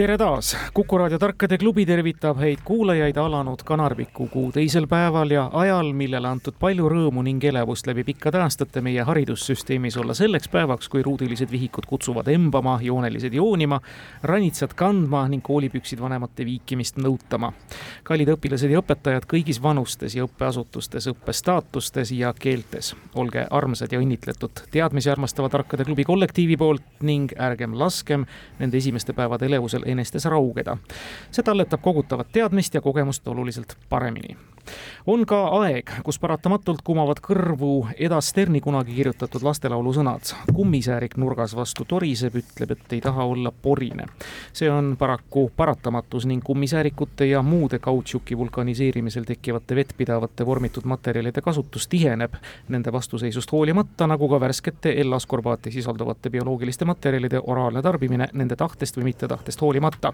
tere taas, Kuku raadio Tarkade klubi tervitab häid kuulajaid alanud Kanarviku kuu teisel päeval ja ajal, millele antud palju rõõmu ning elevust läbi pikkade aastate meie haridussüsteemis olla selleks päevaks, kui ruudilised vihikud kutsuvad embama, joonelised joonima, ranitsad kandma ning koolipüksid vanemate viikimist nõutama. kallid õpilased ja õpetajad kõigis vanustes ja õppeasutustes, õppestaatustes ja keeltes, olge armsad ja õnnitletud teadmisi armastava Tarkade klubi kollektiivi poolt ning ärgem laskem nende esimeste päevade elevusel enestes raugeda. see talletab kogutavat teadmist ja kogemust oluliselt paremini on ka aeg, kus paratamatult kumavad kõrvu Eda Sterni kunagi kirjutatud lastelaulu sõnad. kummisäärik nurgas vastu toriseb, ütleb, et ei taha olla porine. see on paraku paratamatus ning kummisäärikute ja muude kautšuki vulkaniseerimisel tekkivate vettpidavate vormitud materjalide kasutus tiheneb nende vastuseisust hoolimata, nagu ka värskete ellaskorbaati sisalduvate bioloogiliste materjalide oraalne tarbimine nende tahtest või mittetahtest hoolimata.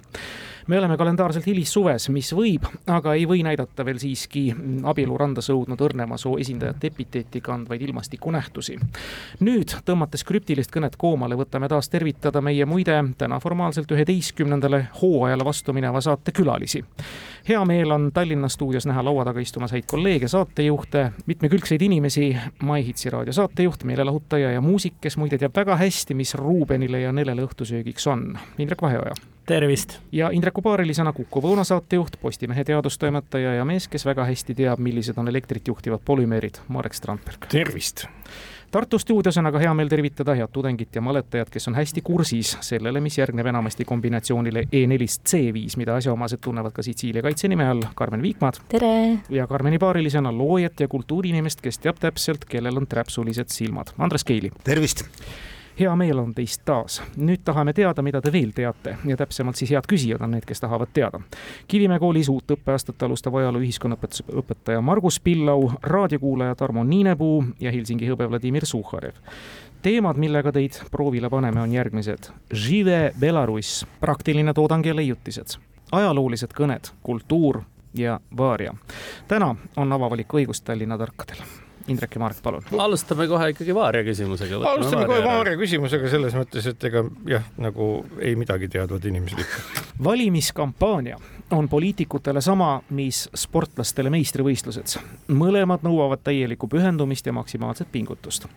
me oleme kalendaarselt hilissuves, mis võib, aga ei või näidata veel siiski abieluranda sõudnud õrnema soo esindajate epiteeti kandvaid ilmastikunähtusi. nüüd, tõmmates krüptilist kõnet koomale, võtame taas tervitada meie muide täna formaalselt üheteistkümnendale hooajale vastu mineva saate külalisi. hea meel on Tallinna stuudios näha laua taga istumas häid kolleege, saatejuhte, mitmekülgseid inimesi, MyHitsi raadio saatejuht, meelelahutaja ja muusik, kes muide teab väga hästi, mis Ruubenile ja Nelele õhtusöögiks on, Indrek Vaheoja tervist! ja Indreku paarilisena Kuku Võuna saatejuht, Postimehe teadustoimetaja ja mees, kes väga hästi teab, millised on elektrit juhtivad polümeerid, Marek Strandberg. tervist! Tartu stuudios on aga hea meel tervitada head tudengit ja maletajat, kes on hästi kursis sellele, mis järgneb enamasti kombinatsioonile E4-st C5, mida asjaomased tunnevad ka Sitsiilia kaitse nime all, Karmen Viikmad. tere! ja Karmeni paarilisena loojat ja kultuuriinimest, kes teab täpselt, kellel on träpsulised silmad, Andres Keili. tervist! Hea meel on teist taas. nüüd tahame teada, mida te veel teate ja täpsemalt siis head küsijad on need, kes tahavad teada. Kivimäe koolis uut õppeaastat alustab ajaloo ühiskonnaõpetuse õpetaja Margus Pillau, raadiokuulaja Tarmo Niinepuu ja Helsingi hõbe Vladimir Suhharev teemad, millega teid proovile paneme, on järgmised. Žive Belarus, praktiline toodang ja leiutised, ajaloolised kõned, kultuur ja vaaria. täna on avavalik õigus Tallinna tarkadel Indrek ja Marek, palun. alustame kohe ikkagi Vaaria küsimusega. alustame kohe Vaaria küsimusega selles mõttes, et ega jah, nagu ei midagi teadvad inimesed ikka. valimiskampaania on poliitikutele sama, mis sportlastele meistrivõistlused. mõlemad nõuavad täielikku pühendumist ja maksimaalset pingutust.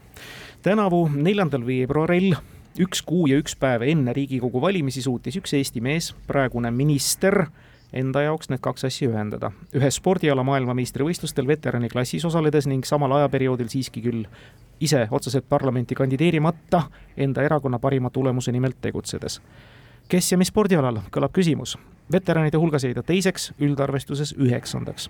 tänavu, neljandal veebruaril üks kuu ja üks päev enne Riigikogu valimisi suutis üks Eesti mees, praegune minister enda jaoks need kaks asja ühendada. ühes spordiala maailmameistrivõistlustel veteraniklassis osaledes ning samal ajaperioodil siiski küll ise otseselt parlamenti kandideerimata enda erakonna parima tulemuse nimelt tegutsedes. Kes ja mis spordialal, kõlab küsimus veteranide hulgas jäi ta teiseks, üldarvestuses üheksandaks.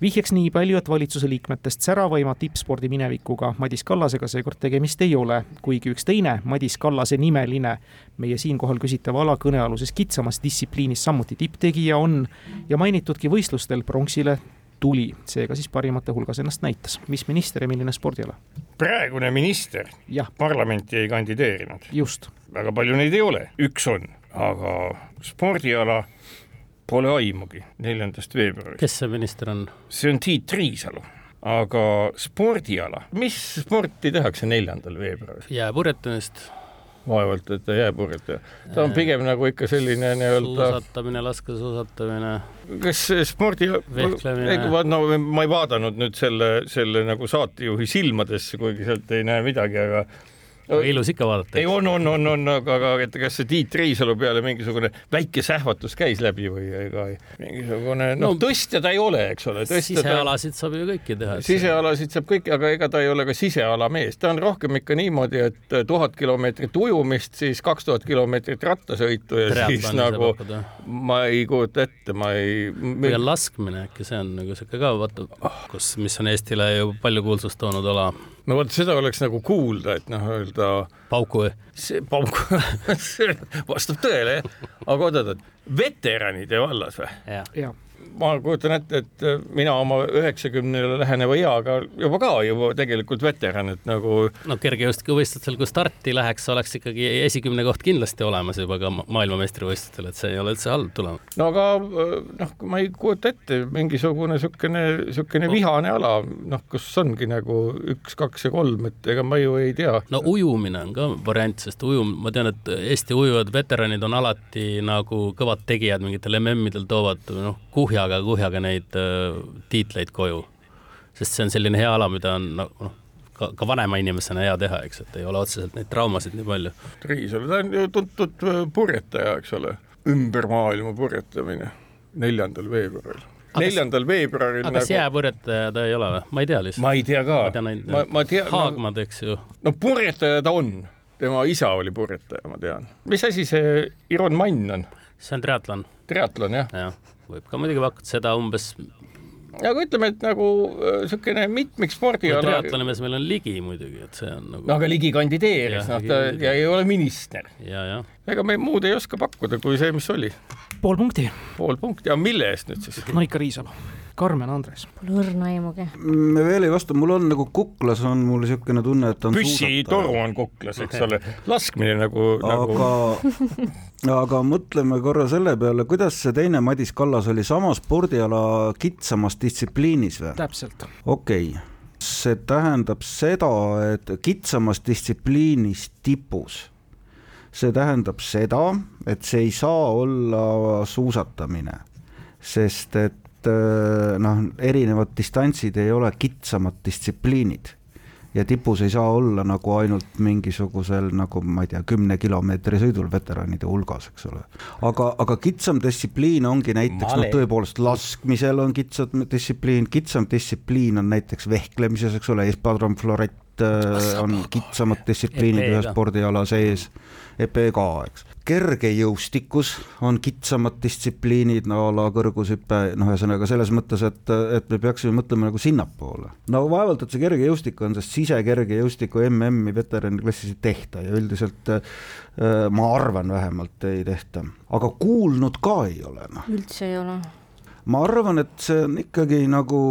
vihjeks nii palju, et valitsuse liikmetest säravaima tippspordi minevikuga Madis Kallasega seekord tegemist ei ole, kuigi üks teine Madis Kallase nimeline meie siinkohal küsitava ala kõnealuses kitsamas distsipliinis samuti tipptegija on ja mainitudki võistlustel pronksile tuli, seega siis parimate hulgas ennast näitas. mis minister ja milline spordiala? praegune minister parlamenti ei kandideerinud. just. väga palju neid ei ole, üks on, aga spordiala Pole aimugi, neljandast veebruarist. kes see minister on? see on Tiit Riisalu, aga spordiala, mis sporti tehakse neljandal veebruaril? jääpurjetamist vaevalt, et ta jääpurjetaja, ta on pigem nagu ikka selline nii-öelda suusatamine, laskesuusatamine. kas spordi, no ma ei vaadanud nüüd selle, selle nagu saatejuhi silmadesse, kuigi sealt ei näe midagi, aga ilus ikka vaadata. ei, on, on, on, on, aga, aga et kas see Tiit Riisalu peale mingisugune väike sähvatus käis läbi või ega mingisugune noh no,, tõstja ta ei ole, eks ole. sisealasid saab ju kõiki teha. sisealasid saab kõiki, aga ega ta ei ole ka siseala mees, ta on rohkem ikka niimoodi, et tuhat kilomeetrit ujumist, siis kaks tuhat kilomeetrit rattasõitu ja Triatlani siis nagu ma ei kujuta ette, ma ei. või laskmine äkki see on nagu sihuke ka vaata, kus, mis on Eestile ju palju kuulsust toonud ala no vot seda oleks nagu kuulda, et noh, öelda. pauku või? see pauk see vastab tõele jah, aga oot-oot, veteranide vallas või? jah ma kujutan ette, et mina oma üheksakümnele läheneva eaga juba ka juba tegelikult veteran, et nagu. no kergejõustikuvõistlustel, kui starti läheks, oleks ikkagi esikümne koht kindlasti olemas juba ka maailmameistrivõistlustel, et see ei ole üldse halb tulemus. no aga äh, noh, ma ei kujuta ette mingisugune niisugune, niisugune vihane ala, noh, kus ongi nagu üks, kaks ja kolm, et ega ma ju ei tea. no ujumine on ka variant, sest ujum, ma tean, et Eesti ujujad, veteranid on alati nagu kõvad tegijad mingitel MM-idel toovad noh, kuhja kuhjaga, kuhjaga neid äh, tiitleid koju. sest see on selline hea ala, mida on noh, ka, ka vanema inimesena hea teha, eks, et ei ole otseselt neid traumasid nii palju. Riisalu, ta on ju tuntud äh, purjetaja, eks ole, ümber maailma purjetamine neljandal veebruaril neljandal veebruaril. aga nagu... jääpurjetaja ta ei ole või? ma ei tea lihtsalt. ma ei tea ka. ma ma, tean, Haagmad, eks ju. no purjetaja ta on, tema isa oli purjetaja, ma tean. mis asi see Iron Man on? See on triatlon. triatlon, jah ja.? võib ka muidugi pakkuda seda umbes aga ütleme, et nagu niisugune mitmikspordi ala. triatlonimees meil on Ligi muidugi, et see on nagu. no aga Ligi kandideeris, noh ta ja ei ole minister. ja, ja. ega me muud ei oska pakkuda, kui see, mis oli. pool punkti. pool punkti, aga mille eest nüüd siis? no ikka Riisalu Karmen Andres. Pole õrna aimugi. me veel ei vasta, mul on nagu kuklas on mul niisugune tunne, et on püssitoru on kuklas, eks ole, laskmine nagu, nagu. aga aga mõtleme korra selle peale, kuidas see teine Madis Kallas oli sama spordiala kitsamas distsipliinis või? täpselt. okei okay., see tähendab seda, et kitsamas distsipliinis tipus see tähendab seda, et see ei saa olla suusatamine, sest et Äh, noh, erinevad distantsid ei ole kitsamad distsipliinid ja tipus ei saa olla nagu ainult mingisugusel nagu ma ei tea, kümne kilomeetri sõidul veteranide hulgas, eks ole. aga, aga kitsam distsipliin ongi näiteks noh, tõepoolest laskmisel on kitsam distsipliin, kitsam distsipliin on näiteks vehklemises, eks ole, espadron florett äh, on kitsamad distsipliinid ühe spordiala sees, epee ka, eks kergejõustikus on kitsamad distsipliinid no, a la kõrgushüpe, noh, ühesõnaga selles mõttes, et, et me peaksime mõtlema nagu sinnapoole. no vaevalt, et see kergejõustik on, sest sisekergejõustiku MM-i veteranidklassis ei tehta ja üldiselt äh, ma arvan vähemalt ei tehta, aga kuulnud ka ei ole, noh. üldse ei ole. ma arvan, et see on ikkagi nagu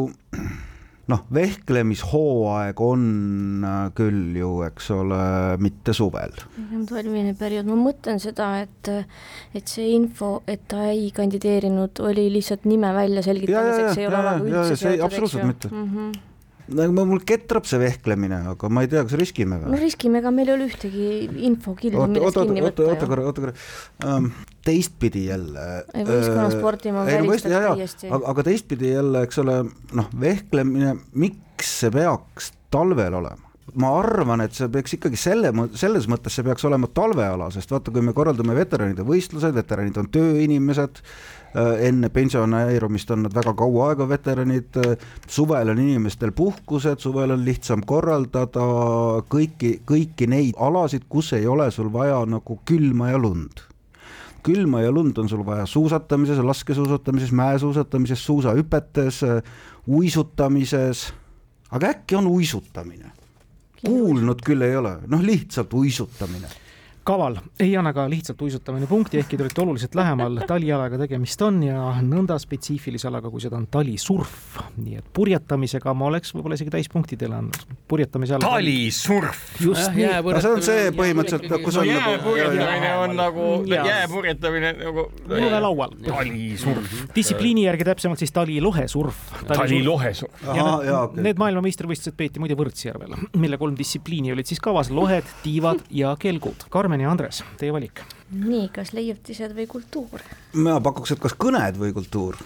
noh, vehklemishooaeg on äh, küll ju, eks ole, mitte suvel. talvine periood, ma mõtlen seda, et, et see info, et ta ei kandideerinud, oli lihtsalt nime välja selgitamiseks, ei ole nagu üldse seotud, absoluutselt mitte mm. -hmm nagu mul ketrab see vehklemine, aga ma ei tea, kas riskime või? no riskime, ega meil ei ole ühtegi infokildu, millest kinni võtta. oota korra, oota korra um,, teistpidi jälle. ei, võistkonnasporti ma välistaks täiesti. aga, teistpidi jälle, eks ole, noh, vehklemine, miks see peaks talvel olema? ma arvan, et see peaks ikkagi selle, selles mõttes see peaks olema talveala, sest vaata, kui me korraldame veteranide võistlused, veteranid on tööinimesed Äh, enne pensioneerumist on nad väga kaua aega veteranid, äh, suvel on inimestel puhkused, suvel on lihtsam korraldada kõiki, kõiki neid alasid, kus ei ole sul vaja nagu külma ja lund. Külma ja lund on sul vaja suusatamises, laskesuusatamises, mäesuusatamises, suusahüpetes, uisutamises, aga äkki on uisutamine? kuulnud küll ei ole, noh lihtsalt uisutamine kaval, ei anna ka lihtsalt uisutamine punkti, ehkki te olete oluliselt lähemal, talialaga tegemist on ja nõnda spetsiifilise alaga, kui seda on talisurf. nii et purjetamisega ma oleks võib-olla isegi täispunkti teile andnud. purjetamise all. talisurf. just nii. see on see põhimõtteliselt, kus on nagu. jääpurjetamine on nagu, jääpurjetamine nagu. jõle laual. talisurf. distsipliini järgi täpsemalt siis talilohesurf. talilohesurf. Need maailmameistrivõistlused peeti muide Võrtsjärvel, mille kolm distsipliini olid siis kavas, lohed, tiivad ja kelgud. Karmen Karmen ja Andres, teie valik. nii, kas leiutised või kultuur? mina pakuks, et kas kõned või kultuur.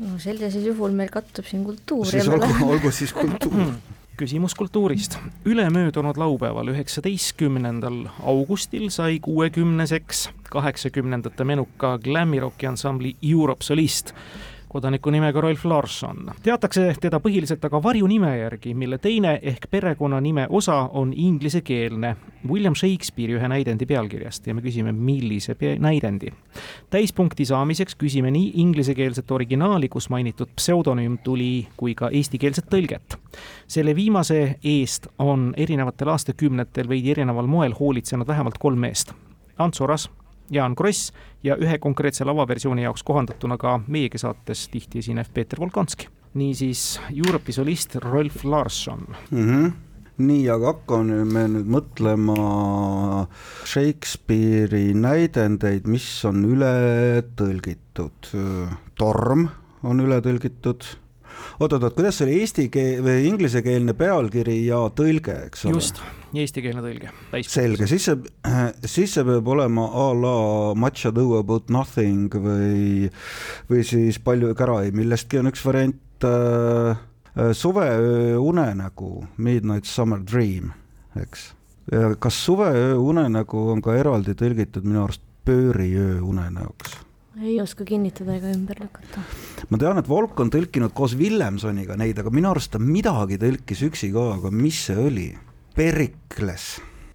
no sellisel juhul meil kattub siin kultuur. siis olgu, olgu siis kultuur küsimus kultuurist. ülemöödunud laupäeval, üheksateistkümnendal augustil sai kuuekümneseks kaheksakümnendate menuka glammirocki ansambli Europe solist kodaniku nimega Rolf Larson. teatakse teda põhiliselt aga varjunime järgi, mille teine ehk perekonnanime osa on inglisekeelne William Shakespeare'i ühe näidendi pealkirjast ja me küsime, millise näidendi. täispunkti saamiseks küsime nii inglisekeelset originaali, kus mainitud pseudonüüm tuli, kui ka eestikeelset tõlget. selle viimase eest on erinevatel aastakümnetel veidi erineval moel hoolitsenud vähemalt kolm meest. Ants Oras, Jaan Kross ja ühe konkreetse lavaversiooni jaoks kohandatuna ka meiegi saates tihti esinev Peeter Volkonski. niisiis Europe'i solist Rolf Larsson mm. -hmm nii, aga hakkame nüüd mõtlema Shakespeare'i näidendeid, mis on üle tõlgitud. torm on üle tõlgitud oot-oot-oot, kuidas see oli eesti keel või inglisekeelne pealkiri ja tõlge, eks ole? just, eestikeelne tõlge. selge, siis see, siis see peab olema a la Much ado about nothing või, või siis Palju kära ei millestki on üks variant äh,, suveöö unenägu, Midnight summer dream, eks. kas suveöö unenägu on ka eraldi tõlgitud minu arust pööriöö unenäoks? ei oska kinnitada ega ümber lükata. ma tean, et Volk on tõlkinud koos Willemsoniga neid, aga minu arust ta midagi tõlkis üksi ka, aga mis see oli? Perikles,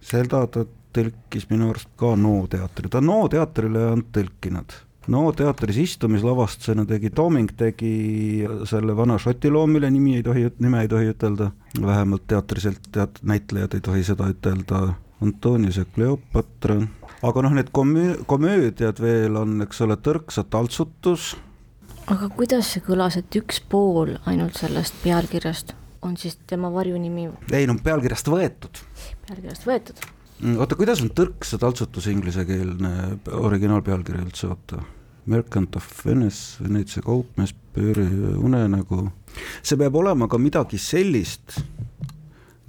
seda ta tõlkis minu arust ka NO teatri, ta NO teatrile on tõlkinud. NO teatris istumislavastusena tegi, Tooming tegi selle vana Šoti loo, mille nimi ei tohi, nime ei tohi ütelda, vähemalt teatriselt teat-, näitlejad ei tohi seda ütelda, Antonius ja Kleopatra. Aga noh, need komöö-, komöödiad veel on, eks ole, Tõrksa taltsutus. aga kuidas see kõlas, et üks pool ainult sellest pealkirjast on siis tema varjunimi? ei no pealkirjast võetud. pealkirjast võetud. Mm, oota, kuidas on Tõrksa taltsutus inglisekeelne originaalpealkiri üldse, oota? Merchant of Venice, Veneetsia kaupmees, pööri unenägu. see peab olema ka midagi sellist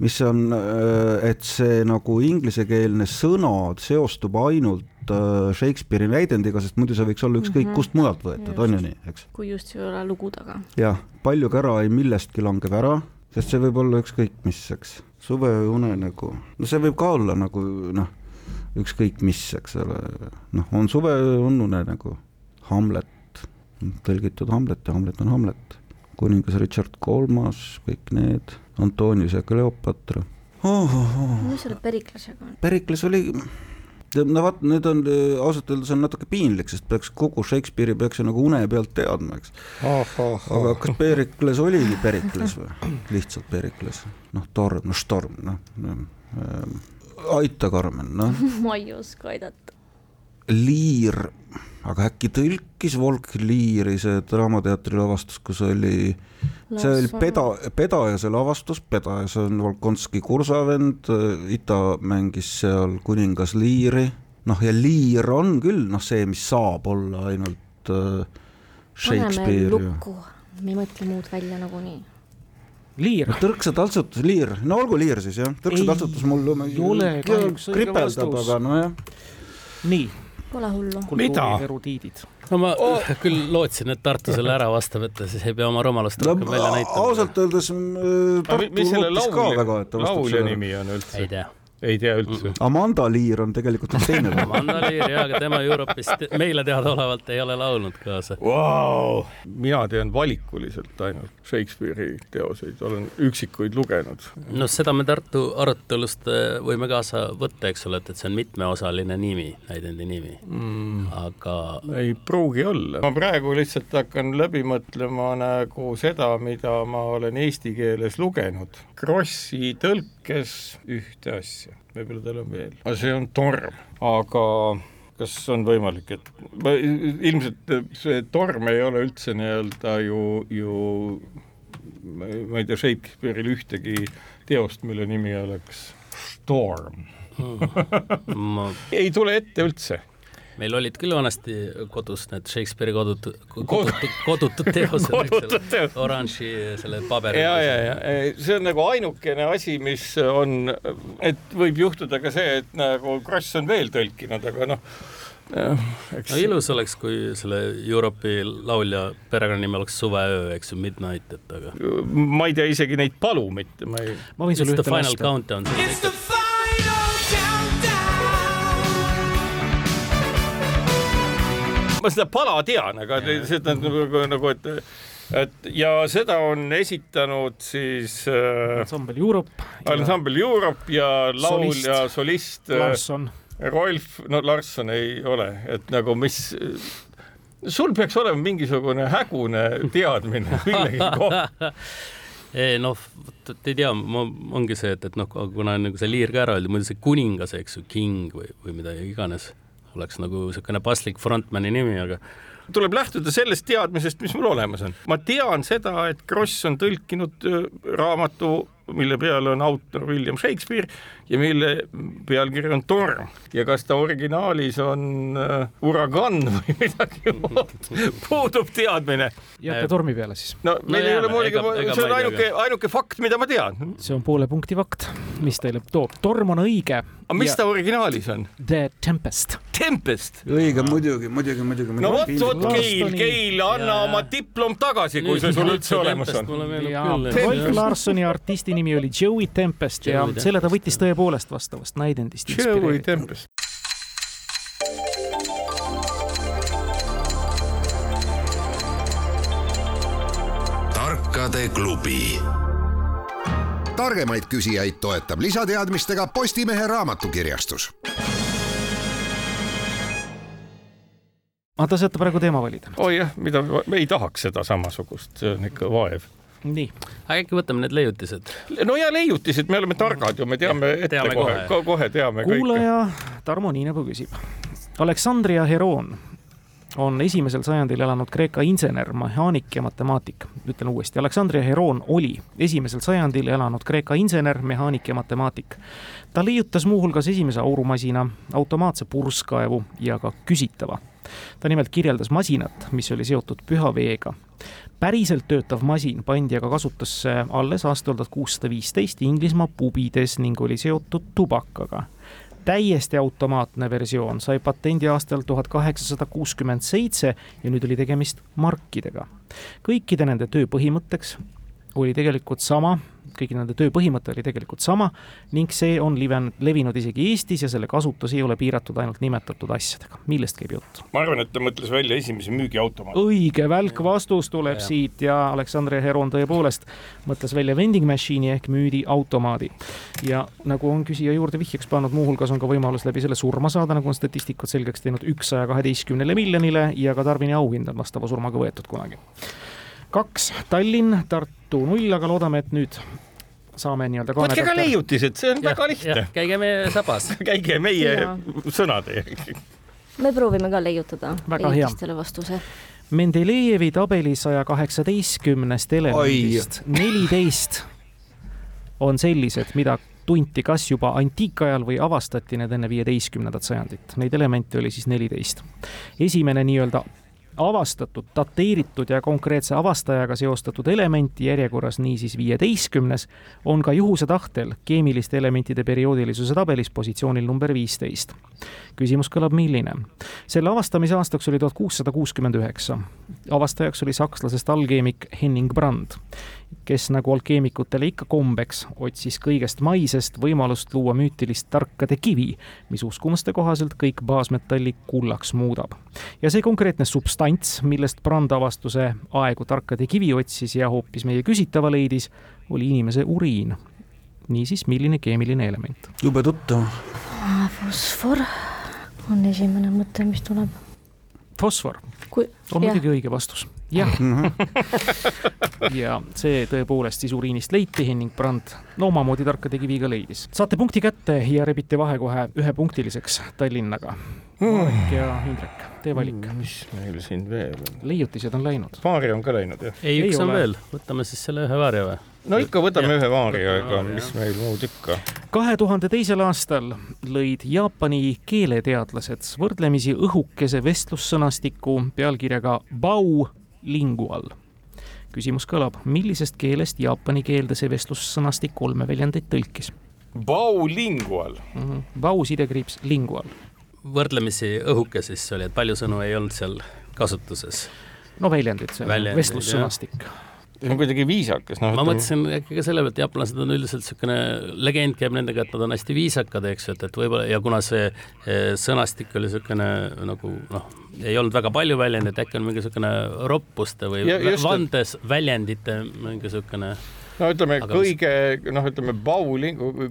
mis on, äh, et see nagu inglisekeelne sõna seostub ainult äh, Shakespeare'i näidendiga, sest muidu see võiks olla ükskõik mm -hmm. kust mujalt võetud, on ju nii, eks? kui just ei ole lugu taga. jah, palju kära ei millestki langeb ära, sest see võib olla ükskõik mis, eks. suveunenägu, no see võib ka olla nagu noh, ükskõik mis, eks ole, noh, on suve, on unenägu. Hamlet, tõlgitud Hamlet ja Hamlet on Hamlet. kuningas Richard Kolmas, kõik need Antonius ja Kleopatra oh,. Oh, oh. mis selle Periklasega on? Perikles oli, no vot, nüüd on ausalt öeldes on natuke piinlik, sest peaks kogu Shakespeare'i peaks ju nagu une pealt teadma, eks aga kas Perikles oligi Perikles või? lihtsalt Perikles, noh, torm, no storm, noh äh,. aita, Karmen, noh ma ei oska aidata. Liir aga äkki tõlkis Volk Liiri see Draamateatri lavastus, kus oli, see oli Peda, Pedajase lavastus, Pedajas on Volkonski kursavend, Ita mängis seal kuningas Liiri, noh ja Liir on küll noh, see, mis saab olla ainult äh, Shakespeare. paneme lukku, me ei mõtle muud välja nagunii liir. tõrksa taltsutus, liir, no olgu liir siis jah, tõrksa taltsutus mul ei ole kahjuks õige vastus. aga nojah. nii Pole hullu. kultuurierudiidid. no ma oh. küll lootsin, et Tartu selle ära vastab, et ta siis ei pea oma rumalust rohkem no, välja näitama. ausalt öeldes äh, Tartu lootis ka väga, et ta vastab sellele. laulja nimi on üldse? ei tea ei tea üldse mm. -mm. Amanda Lear on tegelikult üks teine Amanda Lear jaa, aga tema Euroopist meile teadaolevalt ei ole laulnud kaasa wow.. mina tean valikuliselt ainult Shakespeare'i teoseid, olen üksikuid lugenud. no seda me Tartu arutelust äh, võime kaasa võtta, eks ole, et, et see on mitmeosaline nimi, näidendi nimi mm., aga ei pruugi olla. ma praegu lihtsalt hakkan läbi mõtlema nagu seda, mida ma olen eesti keeles lugenud. Krossi tõlkes ühte asja võib-olla tal on veel, aga see on torm, aga kas on võimalik, et ma, ilmselt see torm ei ole üldse nii-öelda ju, ju ma ei tea Shakespeare'il ühtegi teost, mille nimi oleks Storm. Hmm. ma... ei tule ette üldse meil olid küll vanasti kodus need Shakespeare'i kodutud, kodutud, kodutud teosed, oranži selle paberi. ja, ja, ja see on nagu ainukene asi, mis on, et võib juhtuda ka see, et nagu Kross on veel tõlkinud, aga noh eks... no ilus oleks, kui selle Europe'i laulja perekonnanimi oleks Suveöö, eks ju, Midnight, et aga. ma ei tea isegi neid palu mitte, ma ei. ma võin sulle ühte lasta. Ma seda pala tean, aga seda nagu, nagu, et et ja seda on esitanud siis äh, ansambel Europe. ansambel Europe ja laulja, solist äh, Larsson. Rolf, no Larsson ei ole, et nagu mis sul peaks olema mingisugune hägune teadmine millegi kohta ei noh, ei tea, ma, ongi see, et, et noh, kuna nagu see liir ka ära öeldi, muidu see kuningas, eks ju, king või, või mida iganes, oleks nagu niisugune paslik frontmani nimi, aga tuleb lähtuda sellest teadmisest, mis mul olemas on. ma tean seda, et Kross on tõlkinud äh, raamatu mille peal on autor William Shakespeare ja mille pealkiri on Torm ja kas ta originaalis on uh, uragan või midagi muud, puudub teadmine. jääte tormi peale siis? no meil no, ei ole muidugi, see on ainuke, ainuke fakt, mida ma tean. see on poole punkti fakt, mis teile toob, torm on õige. aga mis ja... ta originaalis on? The Tempest. Tempest? õige, muidugi, muidugi, muidugi. no vot, vot Keil, Keil, anna ja, oma diplom tagasi, kui see sul üldse olemas on. Rolf Larssoni artisti nimi oli Joey Tempest ja selle ta võttis tõepoolest vastavast näidendist Tempest. tarkade klubi. targemaid küsijaid toetab lisateadmistega Postimehe raamatukirjastus aga te saate praegu teema valida. oi jah, mida, me ei tahaks seda samasugust, see on ikka vaev nii. aga äkki võtame need leiutised? no ja leiutised, me oleme targad ju, me teame ette teame kohe, kohe, kohe teame kõike. kuulaja Tarmo Niinepuu küsib. Aleksandria Heroon on esimesel sajandil elanud Kreeka insener, mehaanik ja matemaatik. ütlen uuesti, Aleksandria Heroon oli esimesel sajandil elanud Kreeka insener, mehaanik ja matemaatik. ta leiutas muuhulgas esimese aurumasina, automaatse purskkaevu ja ka küsitava. ta nimelt kirjeldas masinat, mis oli seotud püha veega päriselt töötav masin pandi aga kasutusse alles aastal tuhat kuussada viisteist Inglismaa pubides ning oli seotud tubakaga. täiesti automaatne versioon sai patendi aastal tuhat kaheksasada kuuskümmend seitse ja nüüd oli tegemist markidega. kõikide nende töö põhimõtteks oli tegelikult sama kõigi nende töö põhimõte oli tegelikult sama ning see on liven-, levinud isegi Eestis ja selle kasutus ei ole piiratud ainult nimetatud asjadega. millest käib jutt? ma arvan, et ta mõtles välja esimese müügiautomaadi. õige, välk vastus tuleb ja. siit ja Aleksandr Heron tõepoolest mõtles välja vending machine'i ehk müüdiautomaadi. ja nagu on küsija juurde vihjeks pannud, muuhulgas on ka võimalus läbi selle surma saada, nagu on statistikud selgeks teinud, üks-saja kaheteistkümnele miljonile ja ka Tarvini auhind on vastava surmaga võetud kunagi kaks, Tallinn, Tartu null, aga loodame, et nüüd saame nii-öelda võtke ka leiutised, see on ja, väga lihtne. käige meie sabas käige meie ja. sõnade järgi. me proovime ka leiutada leiutistele vastuse. Mendelejevi tabeli saja kaheksateistkümnest elemendist neliteist on sellised, mida tunti kas juba antiikajal või avastati need enne viieteistkümnendat sajandit. Neid elemente oli siis neliteist. esimene nii-öelda avastatud, dateeritud ja konkreetse avastajaga seostatud elementi järjekorras niisiis viieteistkümnes, on ka juhuse tahtel keemiliste elementide perioodilisuse tabelis positsioonil number viisteist. küsimus kõlab milline? selle avastamise aastaks oli tuhat kuussada kuuskümmend üheksa. avastajaks oli sakslasest allkeemik Henning Brand kes nagu alkeemikutele ikka kombeks, otsis kõigest maisest võimalust luua müütilist tarkade kivi, mis uskumuste kohaselt kõik baasmetalli kullaks muudab. ja see konkreetne substants, millest Brand avastuse aegu tarkade kivi otsis ja hoopis meie küsitava leidis, oli inimese uriin. niisiis, milline keemiline element? jube tuttav. fosfor on esimene mõte, mis tuleb. fosfor Kui... on muidugi õige vastus jah ja see tõepoolest siis uriinist leiti, Henning Brand no omamoodi tarkade kiviga leidis. saate punkti kätte ja rebite vahe kohe ühepunktiliseks Tallinnaga. Marek ja Indrek, tee valik. Mm, mis meil siin veel on? leiutised on läinud. Vaari on ka läinud, jah? ei, üks ei on ole. veel, võtame siis selle ühe Vaari või? no ikka võtame ja. ühe Vaari, aga mis meil muud ikka. kahe tuhande teisel aastal lõid Jaapani keeleteadlased võrdlemisi õhukese vestlussõnastiku pealkirjaga Bau lingual. küsimus kõlab, millisest keelest jaapani keelde see vestlussõnastik kolme väljendit tõlkis? Baulingual mm. -hmm. Bau sidekriips lingual. võrdlemisi õhuke siis oli, et palju sõnu ei olnud seal kasutuses. no väljendid, see on vestlussõnastik. See on kuidagi viisakas, noh. ma mõtlesin äkki ka selle pealt, jaapanlased on üldiselt niisugune, legend käib nendega, et nad on hästi viisakad, eks ju, et, et võib-olla ja kuna see eh, sõnastik oli niisugune nagu noh, ei olnud väga palju väljendeid, äkki on mingi niisugune roppuste või ja, vandes väljendite mingi niisugune no ütleme Aga kõige noh, ütleme bau,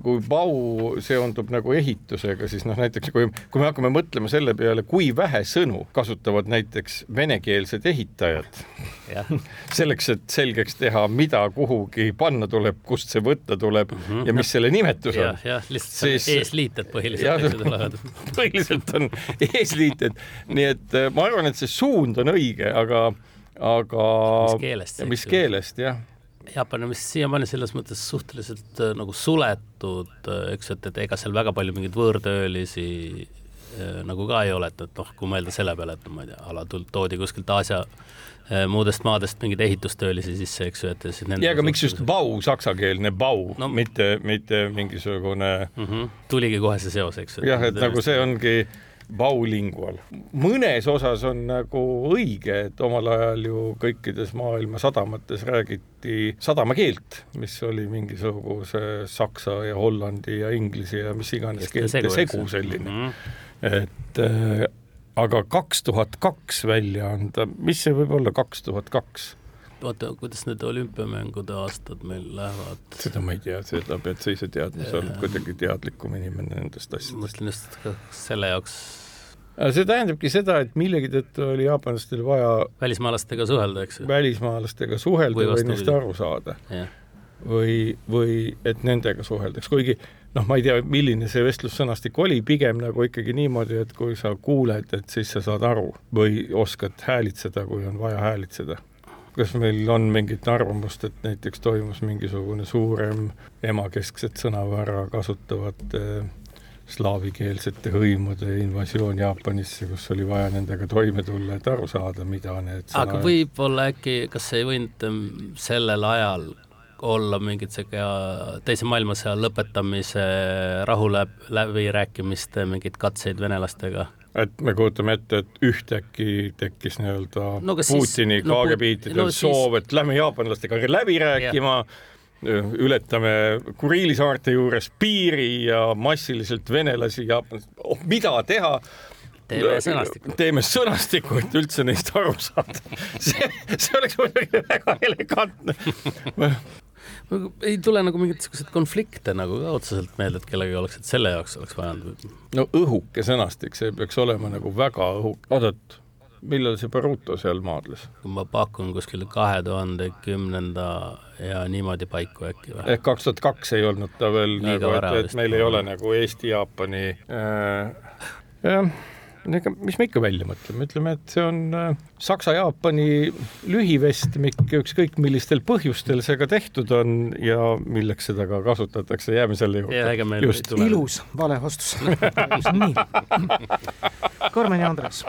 kui bau seondub nagu ehitusega, siis noh, näiteks kui, kui me hakkame mõtlema selle peale, kui vähe sõnu kasutavad näiteks venekeelsed ehitajad selleks, et selgeks teha, mida kuhugi panna tuleb, kust see võtta tuleb mm -hmm. ja mis selle nimetus on. jah, lihtsalt siis, eesliited põhiliselt. põhiliselt on eesliited, nii et äh, ma arvan, et see suund on õige, aga aga mis keelest, mis keelest jah Jaapan on vist siiamaani selles mõttes suhteliselt äh, nagu suletud, äh, eks, et, et ega seal väga palju mingeid võõrtöölisi äh, nagu ka ei ole, et, et noh, kui mõelda selle peale, et no ma ei tea, ala toodi kuskilt Aasia muudest maadest mingeid ehitustöölisi sisse, eks ju, et siis nende ja aga miks just bau, saksakeelne bau no,, mitte, mitte mingisugune mm -hmm. tuligi kohe see seos, eks ju. jah, et nagu see ongi baulingual. mõnes osas on nagu õige, et omal ajal ju kõikides maailma sadamates räägiti sadamakeelt, mis oli mingisuguse saksa ja hollandi ja inglise ja mis iganes keelte segu, segu selline mm. -hmm. et äh, aga kaks tuhat kaks välja anda, mis see võib olla kaks tuhat kaks? Vaata, kuidas need olümpiamängude aastad meil lähevad. seda ma ei tea, seda pead sa ise teadma, sa oled kuidagi teadlikum inimene nendest asjadest. mõtlen just selle jaoks see tähendabki seda, et millegi tõttu oli jaapanlastel vaja välismaalastega suhelda, eks ju? välismaalastega suhelda või, või neist aru saada. või, või et nendega suheldaks, kuigi noh, ma ei tea, milline see vestlussõnastik oli, pigem nagu ikkagi niimoodi, et kui sa kuuled, et siis sa saad aru või oskad häälitseda, kui on vaja häälitseda kas meil on mingit arvamust, et näiteks toimus mingisugune suurem emakeskset sõnavara kasutavate slaavikeelsete hõimude invasioon Jaapanisse, kus oli vaja nendega toime tulla, et aru saada, mida need sõna... aga võib-olla äkki, kas ei võinud sellel ajal olla mingit sihuke teise maailmasõja lõpetamise rahuläbirääkimiste mingeid katseid venelastega? Et me kujutame ette, et ühtäkki tekkis nii-öelda no, Putini siis, KGB-idel no, soov, et lähme jaapanlastega läbi rääkima ja ületame Kuriili saarte juures piiri ja massiliselt venelasi ja oh, mida teha teeme sõnastiku. teeme sõnastiku, et üldse neist aru saada. see, see oleks muidugi väga elegantne ei tule nagu mingeid siukseid konflikte nagu ka otseselt meelde, et kellelgi oleks, et selle jaoks oleks vaja. no õhuke sõnastik, see peaks olema nagu väga õhuke, oot-oot millal see Baruto seal maadles? ma pakun kuskil kahe tuhande kümnenda ja niimoodi paiku äkki või? ehk kaks tuhat kaks ei olnud ta veel Nii nagu, et, et meil ei ole nagu Eesti-Jaapani äh, jah ega mis me ikka välja mõtleme, ütleme, et see on äh, Saksa-Jaapani lühivestmik, ükskõik millistel põhjustel see ka tehtud on ja milleks seda ka kasutatakse, jääme selle juurde. ilus vale vastus nii. Karmen ja Andres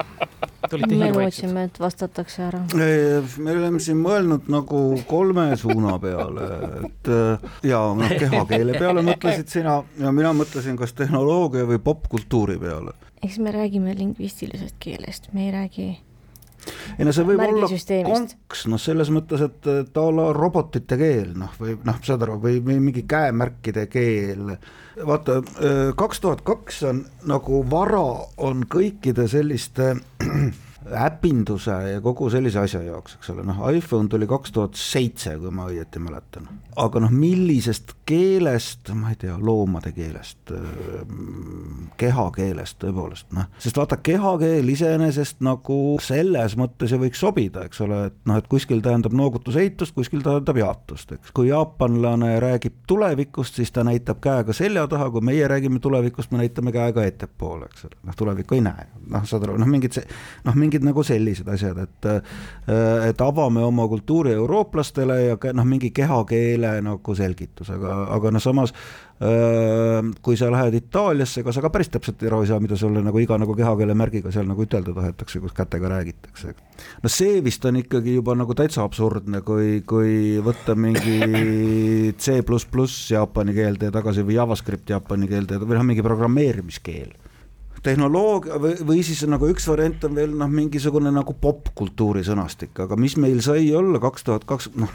me lootsime, et vastatakse ära. me oleme siin mõelnud nagu kolme suuna peale, et äh, ja noh, kehakeele peale mõtlesid sina ja mina mõtlesin, kas tehnoloogia või popkultuuri peale. Eks me räägime lingvistilisest keelest, me ei räägi ei no see võib olla konks, noh, selles mõttes, et ta olla robotite keel, noh, või noh, saad aru, või mingi käemärkide keel. vaata, kaks tuhat kaks on nagu vara on kõikide selliste äpinduse ja kogu sellise asja jaoks, eks ole, noh, iPhone tuli kaks tuhat seitse, kui ma õieti mäletan. aga noh, millisest keelest, ma ei tea, loomade keelest, kehakeelest tõepoolest, noh, sest vaata, kehakeel iseenesest nagu selles mõttes ju võiks sobida, eks ole, et noh, et kuskil tähendab noogutuseitust, kuskil tähendab jaatust, eks. kui jaapanlane räägib tulevikust, siis ta näitab käega selja taha, kui meie räägime tulevikust, me näitame käega ettepoole, eks ole, noh, tulevikku ei näe, noh, saad aru, noh, mingid see, noh, mingid mingid nagu sellised asjad, et äh, et avame oma kultuuri eurooplastele ja noh, mingi kehakeele nagu selgitus, aga, aga noh, samas äh, kui sa lähed Itaaliasse, ega sa ka päris täpselt aru ei saa, mida sulle nagu iga nagu kehakeele märgiga seal nagu ütelda tahetakse, kus kätega räägitakse. no see vist on ikkagi juba nagu täitsa absurdne, kui, kui võtta mingi C jaapani keelde ja tagasi või JavaScript jaapani keelde või noh, mingi programmeerimiskeel tehnoloogia või, või siis nagu üks variant on veel noh, mingisugune nagu popkultuuri sõnastik, aga mis meil sai olla kaks tuhat kaks, noh,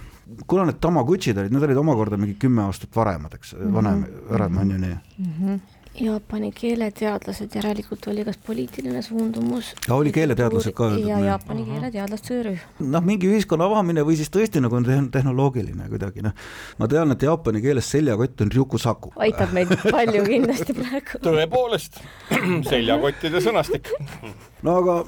kuna need Tamagotšid olid, need olid omakorda mingi kümme aastat varemad, eks mm, -hmm. vanem, varem on ju nii mm. -hmm Jaapani keeleteadlased, järelikult oli kas poliitiline suundumus. ja oli keeleteadlased ka. ja Jaapani keeleteadlaste rühm. noh, mingi ühiskonna avamine või siis tõesti nagu tehnoloogiline kuidagi noh. ma tean, et jaapani keeles seljakott on ryukusaku. aitab meid palju kindlasti praegu. tõepoolest, seljakottide sõnastik. no aga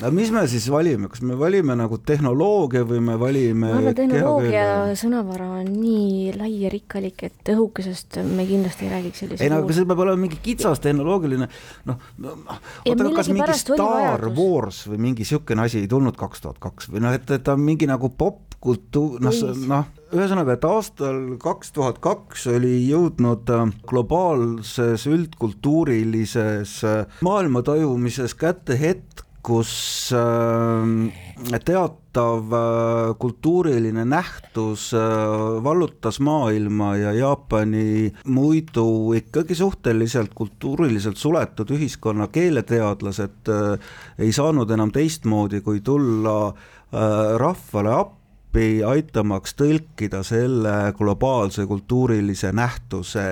aga mis me siis valime, kas me valime nagu tehnoloogia või me valime ma arvan, tehnoloogia sõnavara on nii lai ja rikkalik, et õhukesest me kindlasti ei räägiks sellise ei no aga see peab olema mingi kitsas tehnoloogiline noh, oota, kas mingi Star Wars või mingi niisugune asi ei tulnud kaks tuhat kaks või noh, et, et ta on mingi nagu popkultuur, noh, noh, ühesõnaga, et aastal kaks tuhat kaks oli jõudnud äh, globaalses üldkultuurilises äh, maailmatajumises kätte hetk, kus äh, teatav äh, kultuuriline nähtus äh, vallutas maailma ja Jaapani muidu ikkagi suhteliselt kultuuriliselt suletud ühiskonna keeleteadlased ei saanud enam teistmoodi, kui tulla rahvale appi, aitamaks tõlkida selle globaalse kultuurilise nähtuse